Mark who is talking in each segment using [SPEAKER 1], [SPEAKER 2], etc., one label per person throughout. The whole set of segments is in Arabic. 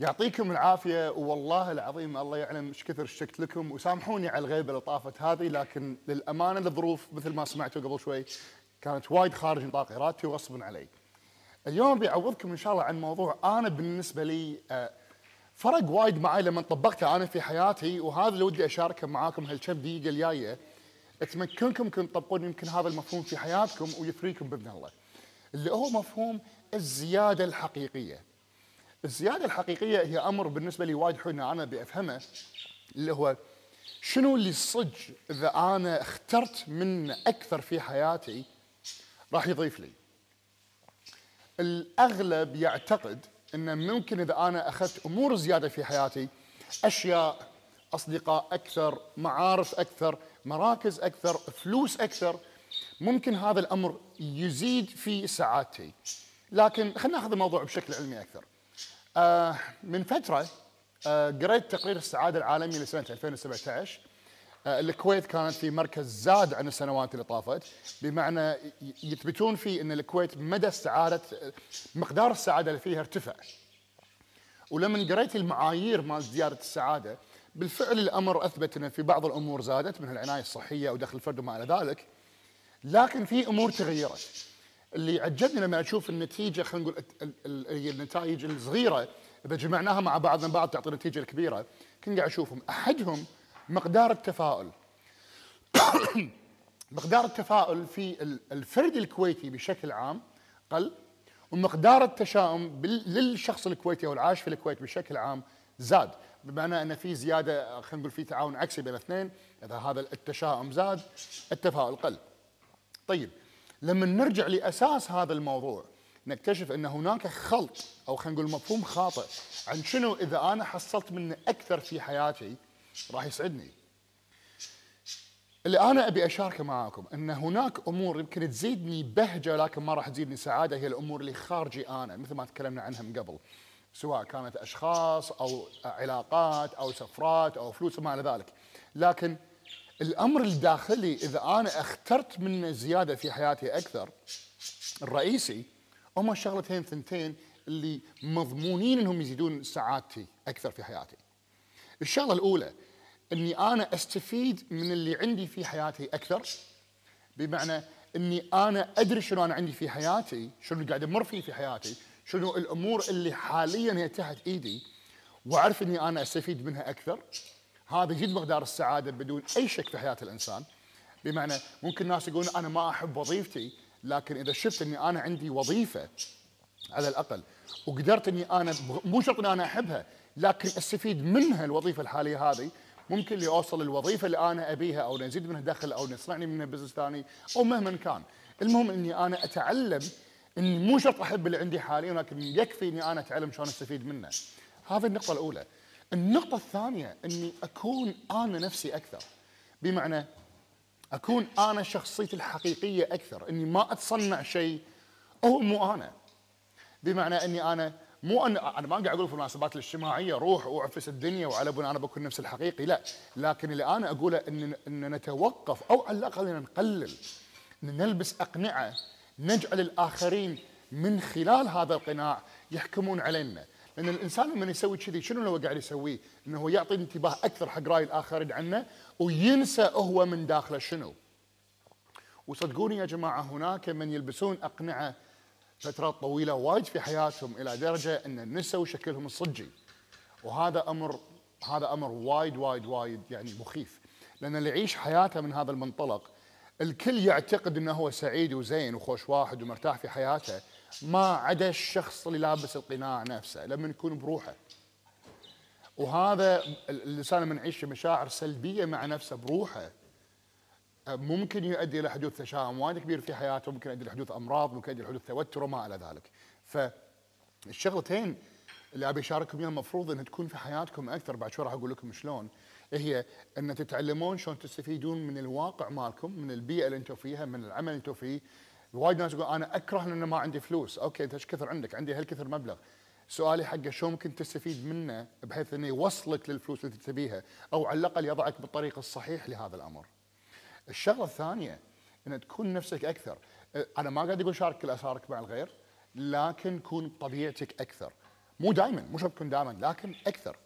[SPEAKER 1] يعطيكم العافية والله العظيم الله يعلم إيش كثر اشتقت لكم وسامحوني على الغيبة اللي طافت هذه لكن للأمانة الظروف مثل ما سمعتوا قبل شوي كانت وايد خارج نطاق إرادتي وغصبا علي. اليوم بيعوضكم إن شاء الله عن موضوع أنا بالنسبة لي آه، فرق وايد معي لما طبقته أنا في حياتي وهذا اللي ودي أشاركه معاكم هالكم دقيقة الجاية تمكنكم انكم تطبقون يمكن هذا المفهوم في حياتكم ويثريكم بإذن الله. اللي هو مفهوم الزيادة الحقيقية. الزيادة الحقيقية هي أمر بالنسبة لي وايد حلو أنا أبي أفهمه اللي هو شنو اللي صج إذا أنا اخترت من أكثر في حياتي راح يضيف لي. الأغلب يعتقد ان ممكن إذا أنا أخذت أمور زيادة في حياتي أشياء أصدقاء أكثر، معارف أكثر، مراكز أكثر، فلوس أكثر ممكن هذا الأمر يزيد في سعادتي. لكن خلينا ناخذ الموضوع بشكل علمي أكثر. آه من فترة آه قريت تقرير السعادة العالمي لسنة 2017 آه الكويت كانت في مركز زاد عن السنوات اللي طافت بمعنى يثبتون فيه إن الكويت مدى السعادة مقدار السعادة اللي فيها ارتفع. ولما قريت المعايير مال زيادة السعادة بالفعل الأمر أثبت ان في بعض الأمور زادت من العناية الصحية ودخل الفرد وما إلى ذلك لكن في أمور تغيرت. اللي عجبني لما أشوف النتيجة خلينا نقول النتائج الصغيرة إذا جمعناها مع بعضنا بعض تعطي النتيجه الكبيرة كنت قاعد أشوفهم. أحدهم مقدار التفاؤل. مقدار التفاؤل في الفرد الكويتي بشكل عام قل ومقدار التشاؤم للشخص الكويتي أو العايش في الكويت بشكل عام زاد. بمعنى إن في زيادة خلينا نقول في تعاون عكسي بين الاثنين إذا هذا التشاؤم زاد التفاؤل قل. طيب لما نرجع لأساس هذا الموضوع نكتشف أن هناك خلط أو خلينا نقول مفهوم خاطئ عن شنو إذا أنا حصلت منه أكثر في حياتي راح يسعدني. اللي أنا أبي أشاركه معاكم أن هناك أمور يمكن تزيدني بهجة لكن ما راح تزيدني سعادة هي الأمور اللي خارجي أنا مثل ما تكلمنا عنها من قبل. سواء كانت أشخاص أو علاقات أو سفرات أو فلوس وما إلى ذلك. لكن الأمر الداخلي إذا أنا اخترت منه زيادة في حياتي أكثر الرئيسي هم الشغلتين ثنتين اللي مضمونين إنهم يزيدون سعادتي أكثر في حياتي. الشغلة الأولى إني أنا أستفيد من اللي عندي في حياتي أكثر بمعنى إني أنا أدري شنو أنا عندي في حياتي، شنو قاعد أمر فيه في حياتي، شنو الأمور اللي حاليا هي تحت إيدي وأعرف إني أنا أستفيد منها أكثر هذا يزيد مقدار السعادة بدون أي شك في حياة الإنسان. بمعنى ممكن ناس يقولون أنا ما أحب وظيفتي لكن إذا شفت إني أنا عندي وظيفة على الأقل وقدرت إني أنا مو شرط إني أنا أحبها لكن أستفيد منها الوظيفة الحالية هذه ممكن لي أوصل للوظيفه اللي أنا أبيها أو نزيد منها دخل أو نصنعني منها بزنس ثاني أو مهما كان. المهم إني أنا أتعلم إني مو شرط أحب اللي عندي حاليا ولكن يكفي إني أنا أتعلم شلون أستفيد منه. هذه النقطة الأولى. النقطة الثانية إني أكون أنا نفسي أكثر. بمعنى أكون أنا شخصيتي الحقيقية أكثر. إني ما أتصنع شيء هو مو أنا. بمعنى إني أنا مو أنا أنا ما قاعد أقول في المناسبات الاجتماعية روح وأعفس الدنيا وعلى بنا أنا بكون نفس الحقيقي. لا. لكن اللي أنا أقوله ان إن نتوقف أو على الأقل نقلل نلبس أقنعة نجعل الآخرين من خلال هذا القناع يحكمون علينا. لأن الإنسان لما يسوي كذي شنو اللي هو قاعد يسويه؟ إنه هو يعطي انتباه أكثر حق رأي الاخرين عنه وينسى هو من داخله شنو. وصدقوني يا جماعة هناك من يلبسون أقنعة فترات طويلة وايد في حياتهم إلى درجة إن نسوا شكلهم الصجي. وهذا أمر هذا أمر وايد وايد وايد يعني مخيف. لأن اللي يعيش حياته من هذا المنطلق الكل يعتقد إنه هو سعيد وزين وخوش واحد ومرتاح في حياته. ما عدا الشخص اللي لابس القناع نفسه لما يكون بروحه. وهذا الإنسان لما يعيش مشاعر سلبية مع نفسه بروحه ممكن يؤدي إلى حدوث تشاؤم وايد كبير في حياته ممكن يؤدي لحدوث أمراض ممكن يؤدي لحدوث توتر وما إلى ذلك. فالشغلتين اللي أبي أشارككم إياها المفروض إنها تكون في حياتكم أكثر بعد شوي راح أقول لكم شلون. هي أن تتعلمون شلون تستفيدون من الواقع مالكم من البيئة اللي أنتم فيها من العمل اللي أنتم فيه. وايد ناس يقول أنا أكره لأن ما عندي فلوس. أوكي أنت إيش كثر عندك؟ عندي هالكثر مبلغ. سؤالي حقه شو ممكن تستفيد منه بحيث إنه يوصلك للفلوس اللي تبيها أو على الأقل يضعك بالطريق الصحيح لهذا الأمر؟ الشغلة الثانية إن تكون نفسك أكثر. أنا ما قاعد أقول شارك كل اسرارك مع الغير لكن كون طبيعتك أكثر. مو دائما مو شرط تكون دائما لكن أكثر.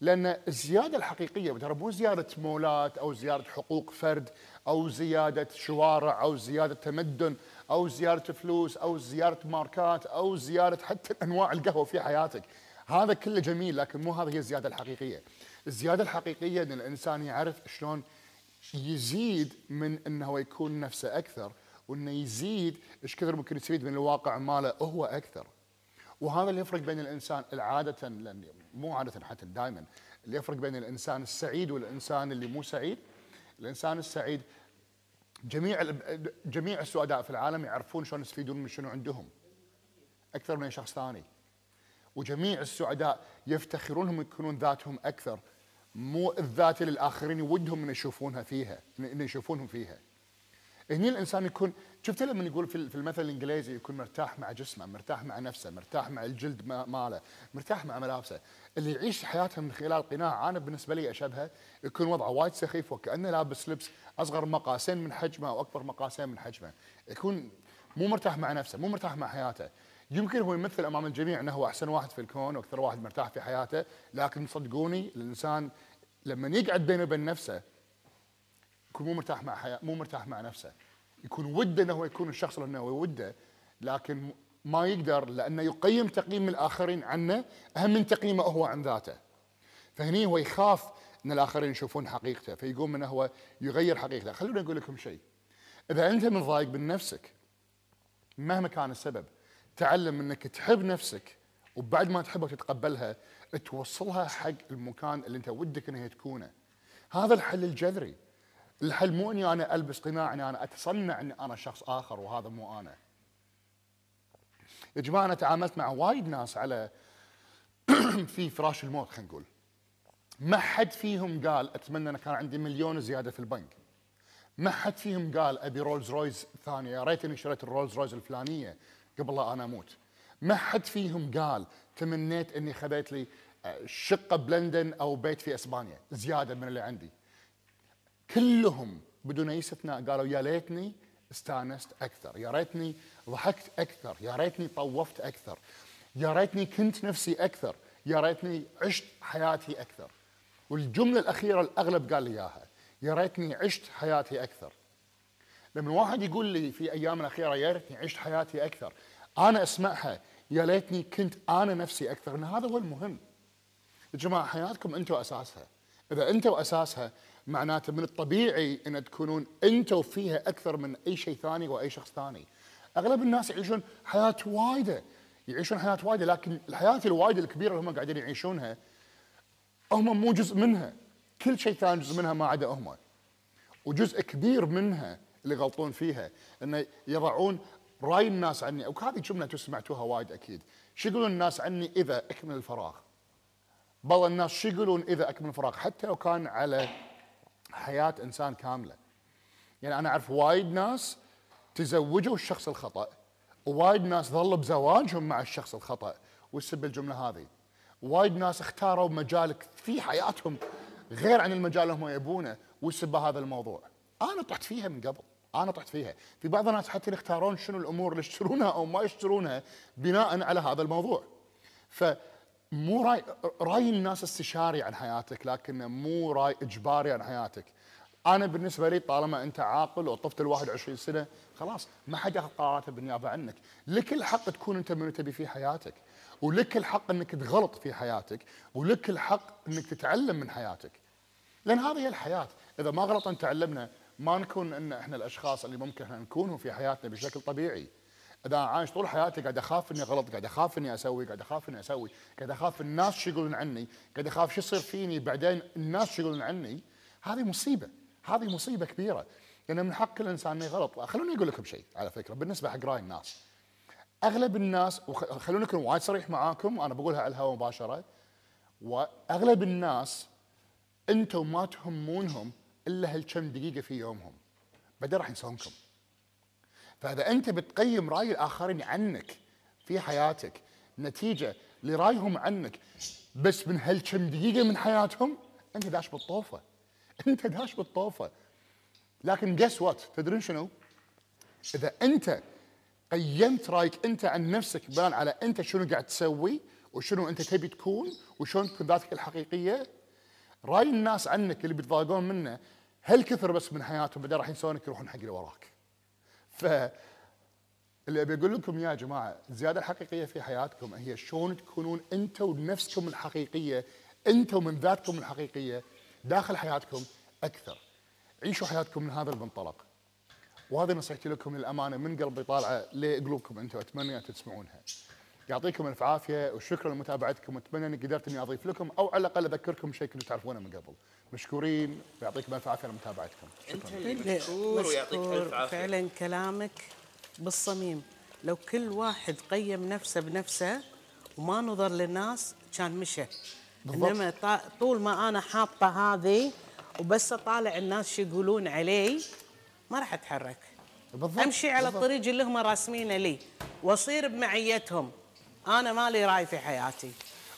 [SPEAKER 1] لأن الزيادة الحقيقية ترى مو زيادة مولات أو زيادة حقوق فرد أو زيادة شوارع أو زيادة تمدن أو زيادة فلوس أو زيادة ماركات أو زيادة حتى أنواع القهوة في حياتك. هذا كله جميل لكن مو هذه هي الزيادة الحقيقية. الزيادة الحقيقية إن الإنسان يعرف شلون يزيد من إنه يكون نفسه أكثر وإنه يزيد إيش كثر ممكن يستفيد من الواقع ماله هو أكثر. وهذا اللي يفرق بين الإنسان العاده لأن مو عادة حتى دائما اللي يفرق بين الإنسان السعيد والإنسان اللي مو سعيد الإنسان السعيد جميع جميع السعداء في العالم يعرفون شلون يستفيدون من شنو عندهم. أكثر من شخص ثاني. وجميع السعداء يفتخرون انهم يكونون ذاتهم أكثر. مو الذات اللي الآخرين ودهم إن يشوفونها فيها إن يشوفونهم فيها. هني الإنسان يكون شفت لما يقول في المثل الإنجليزي يكون مرتاح مع جسمه، مرتاح مع نفسه، مرتاح مع الجلد ماله، مرتاح مع ملابسه، اللي يعيش حياته من خلال قناع أنا بالنسبة لي أشبهه يكون وضعه وايد سخيف وكأنه لابس لبس أصغر مقاسين من حجمه أو أكبر مقاسين من حجمه، يكون مو مرتاح مع نفسه، مو مرتاح مع حياته. يمكن هو يمثل أمام الجميع إنه هو أحسن واحد في الكون وأكثر واحد مرتاح في حياته، لكن صدقوني الإنسان لما يقعد بينه وبين نفسه يكون مو مرتاح مع حياة مو مرتاح مع نفسه. يكون وده إنه يكون الشخص اللي هو وده لكن ما يقدر لأنه يقيم تقييم الآخرين عنه أهم من تقييمه هو عن ذاته. فهني هو يخاف إن الآخرين يشوفون حقيقته فيقوم إنه هو يغير حقيقته. خلونا نقول لكم شيء. إذا أنت متضايق من نفسك مهما كان السبب تعلم إنك تحب نفسك وبعد ما تحبها وتتقبلها توصلها حق المكان اللي أنت ودك إنها تكونه. هذا الحل الجذري. الحل مو إني أنا ألبس قناع إني أنا أتصنع إني أنا شخص آخر وهذا مو أنا. يا جماعة أنا تعاملت مع وايد ناس على في فراش الموت خلينا نقول. ما حد فيهم قال أتمنى أنا كان عندي مليون زيادة في البنك. ما حد فيهم قال أبي رولز رويز ثانية يا ريتني شريت الرولز رويز الفلانية قبل لا أنا أموت. ما حد فيهم قال تمنيت إني خذيت لي آه، شقة بلندن أو بيت في إسبانيا زيادة من اللي عندي. كلهم بدون أي استثناء قالوا يا ليتني استانست أكثر يا ريتني ضحكت أكثر يا ريتني طوفت أكثر يا ريتني كنت نفسي أكثر يا ريتني عشت حياتي أكثر. والجملة الأخيرة الأغلب قال لي إياها يا ريتني عشت حياتي أكثر. لما واحد يقول لي في أيام الأخيرة يا ريتني عشت حياتي أكثر أنا أسمعها يا ليتني كنت أنا نفسي أكثر إن هذا هو المهم. يا جماعة حياتكم أنتم اساسها إذا أنتم اساسها معناته من الطبيعي إن تكونون أنتم فيها أكثر من أي شيء ثاني وأي شخص ثاني. أغلب الناس يعيشون حياة وايدة يعيشون حياة وايدة لكن الحياة الوايدة الكبيرة اللي هم قاعدين يعيشونها هم مو جزء منها. كل شيء ثاني جزء منها ما عدا هم. وجزء كبير منها اللي غلطون فيها إنه يضعون رأي الناس عني. وهذه جملة أنتم سمعتوها وايد أكيد. شو يقولون الناس عني إذا أكمل الفراغ؟ بعض الناس شو يقولون إذا أكمل الفراغ؟ حتى لو كان على حياة إنسان كاملة. يعني أنا أعرف وايد ناس تزوجوا الشخص الخطأ ووايد ناس ظلوا بزواجهم مع الشخص الخطأ. والسب الجملة هذه؟ وايد ناس اختاروا مجال في حياتهم غير عن المجال اللي هم يبونه. والسب هذا الموضوع؟ أنا طحت فيها من قبل. أنا طحت فيها. في بعض الناس حتى يختارون شنو الأمور اللي يشترونها أو ما يشترونها بناء على هذا الموضوع. فمو راي راي الناس استشاري عن حياتك لكنه مو راي إجباري عن حياتك. أنا بالنسبة لي طالما أنت عاقل وطفت ال 21 سنة خلاص ما حد ياخذ قراراته بالنيابة عنك. لك الحق تكون أنت من تبي في حياتك ولك الحق أنك تغلط في حياتك ولك الحق أنك تتعلم من حياتك. لأن هذه هي الحياة. إذا ما غلطا تعلمنا ما نكون إن إحنا الأشخاص اللي ممكن نكونهم في حياتنا بشكل طبيعي. إذا عايش طول حياتي قاعد أخاف إني غلط قاعد أخاف إني أسوي قاعد أخاف إني أسوي قاعد أخاف الناس شو يقولون عني قاعد أخاف شو يصير فيني بعدين الناس شو يقولون عني. هذه مصيبة هذه مصيبة كبيرة. لأن من حق كل انسان إنه يغلط. خلوني أقول لكم شيء على فكرة بالنسبة حق رأي الناس. أغلب الناس وخلوني أكون وايد صريح معاكم وأنا بقولها على الهواء مباشرة وأغلب الناس أنتم ما تهمونهم إلا هالكم دقيقة في يومهم. بعدين راح ينسونكم فإذا أنت بتقيم رأي الآخرين عنك في حياتك نتيجة لرأيهم عنك بس من هالكم دقيقة من حياتهم أنت داش بالطوفة. أنت داش بالطوفة. لكن جس وات تدرون شنو؟ إذا أنت قيمت رأيك أنت عن نفسك بناء على أنت شنو قاعد تسوي وشنو أنت تبي تكون وشلون تكون ذاتك الحقيقية رأي الناس عنك اللي بيتضايقون منه هل كثر بس من حياتهم بعدين راح ينسونك يروحون حق اللي وراك. ف اللي أبي أقول لكم يا جماعة الزيادة الحقيقية في حياتكم هي شلون تكونون أنتم بنفسكم الحقيقية أنتم من ذاتكم الحقيقية داخل حياتكم أكثر. عيشوا حياتكم من هذا المنطلق. وهذه نصيحتي لكم للأمانة من قلبي طالعة لقلوبكم أنتم أتمنى أن تسمعونها. يعطيكم الف عافية وشكرا لمتابعتكم وأتمنى أني قدرت أني أضيف لكم أو على الأقل أذكركم شيء كنتوا تعرفونه من قبل. مشكورين ويعطيكم الف عافية لمتابعتكم.
[SPEAKER 2] أنت
[SPEAKER 1] شكرا
[SPEAKER 2] اللي مشكور ويعطيك. الف عافية.
[SPEAKER 3] فعلا كلامك بالصميم. لو كل واحد قيم نفسه بنفسه وما نظر للناس كان مشى.
[SPEAKER 1] بالضبط.
[SPEAKER 3] إنما طا- طول ما أنا حاطة هذه وبس أطالع الناس شو يقولون علي ما راح أتحرك.
[SPEAKER 1] بالضبط
[SPEAKER 3] أمشي على
[SPEAKER 1] بالضبط.
[SPEAKER 3] الطريق اللي هم راسمينه لي وأصير بمعيتهم. أنا مالي رأي في حياتي.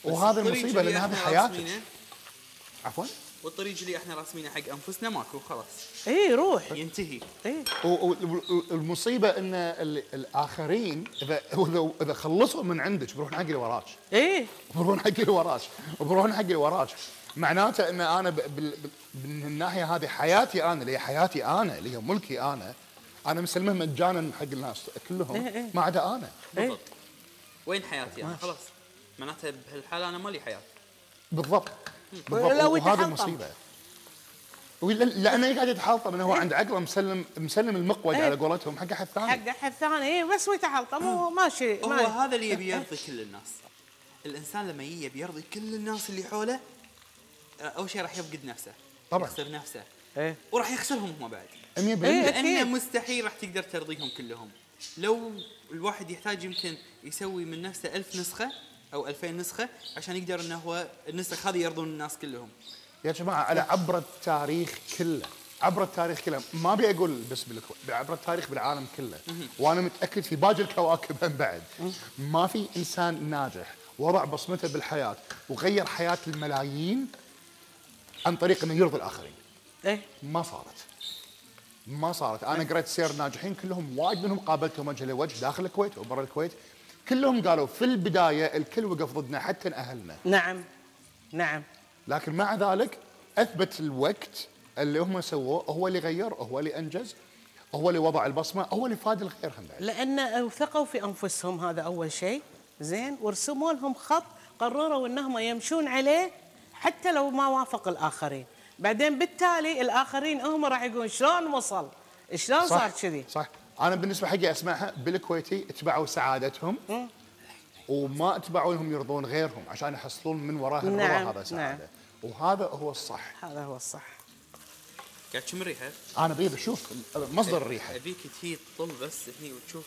[SPEAKER 1] وهذا المصيبه لأن هذه
[SPEAKER 2] إحنا
[SPEAKER 1] حياتك.
[SPEAKER 2] راسمينه-
[SPEAKER 1] عفوا.
[SPEAKER 2] والطريق اللي إحنا راسمينه حق أنفسنا ماكو خلاص.
[SPEAKER 3] إي روح.
[SPEAKER 2] ينتهي.
[SPEAKER 3] إي.
[SPEAKER 1] والمصيبه إن ال- الآخرين اذا اذا إذا خلصوا من عندك بيروحون حق اللي وراك.
[SPEAKER 3] إي.
[SPEAKER 1] بيروحون حق اللي وراك. وبيروحون حق اللي وراك. معناته إن أنا ب- بال- بال- من الناحية هذه حياتي أنا اللي هي حياتي أنا اللي هي ملكي أنا. أنا مسلمه مجانا حق الناس كلهم. ما عدا أنا.
[SPEAKER 2] بالضبط. وين حياتي أنا؟ خلاص. معناتها بهالحالة أنا مالي حياة.
[SPEAKER 1] بالضبط. بالضبط. وهذه. المصيبه لأنه قاعد يتحلطم انه هو عند عقله مسلم مسلم المقود
[SPEAKER 3] إيه.
[SPEAKER 1] على قولتهم حق أحد ثاني.
[SPEAKER 3] حق أحد ثاني. اي بس ويتحلطم. هو ماشي
[SPEAKER 2] هو
[SPEAKER 3] ما-
[SPEAKER 2] هذا اللي يبي يرضي كل الناس. الإنسان لما يجي يبي يرضي كل الناس اللي حوله آه، أول شيء راح يفقد نفسه.
[SPEAKER 1] طبعاً.
[SPEAKER 2] يخسر نفسه.
[SPEAKER 3] إيه.
[SPEAKER 2] وراح يخسرهم هم بعد.
[SPEAKER 1] 100%
[SPEAKER 3] إيه. لأنه.
[SPEAKER 2] مستحيل راح تقدر ترضيهم كلهم. لو الواحد يحتاج يمكن يسوي من نفسه ألف نسخة أو ألفين نسخة عشان يقدر إنه هو النسخ هذه يرضون الناس كلهم.
[SPEAKER 1] يا جماعة على عبر التاريخ كله عبر التاريخ كله ما أبي أقول بس بالكويت عبر التاريخ بالعالم كله. وأنا متأكد في باقي الكواكب هم بعد. ما في إنسان ناجح وضع بصمته بالحياة وغير حياة الملايين عن طريق إنه يرضي الآخرين.
[SPEAKER 3] إيه.
[SPEAKER 1] ما صارت. ما صارت. أنا قريت سير ناجحين كلهم وايد منهم قابلتهم وجه لوجه داخل الكويت وبرا الكويت. كلهم قالوا في البداية الكل وقف ضدنا حتى أهلنا.
[SPEAKER 3] نعم. نعم.
[SPEAKER 1] لكن مع ذلك أثبت الوقت اللي هم سووه هو اللي غير هو اللي أنجز هو اللي وضع البصمة هو اللي فاد الغير هم بعد.
[SPEAKER 3] لأن اوثقوا في أنفسهم هذا أول شيء. زين. ورسموا لهم خط قرروا إنهم يمشون عليه حتى لو ما وافق الآخرين. بعدين بالتالي الآخرين هم راح يقولون شلون وصل؟ شلون صار كذي؟
[SPEAKER 1] صح. أنا بالنسبة حقي أسمعها بالكويتي اتبعوا سعادتهم وما اتبعوا لهم يرضون غيرهم عشان يحصلون من وراها الرضا
[SPEAKER 3] نعم،
[SPEAKER 1] هذا سعادة. وهذا هو الصح.
[SPEAKER 3] هذا هو الصح.
[SPEAKER 2] قاعد تشم الريحه
[SPEAKER 1] أنا بيد أشوف مصدر الريحه
[SPEAKER 2] أبيك تجي تطل بس هني وتشوف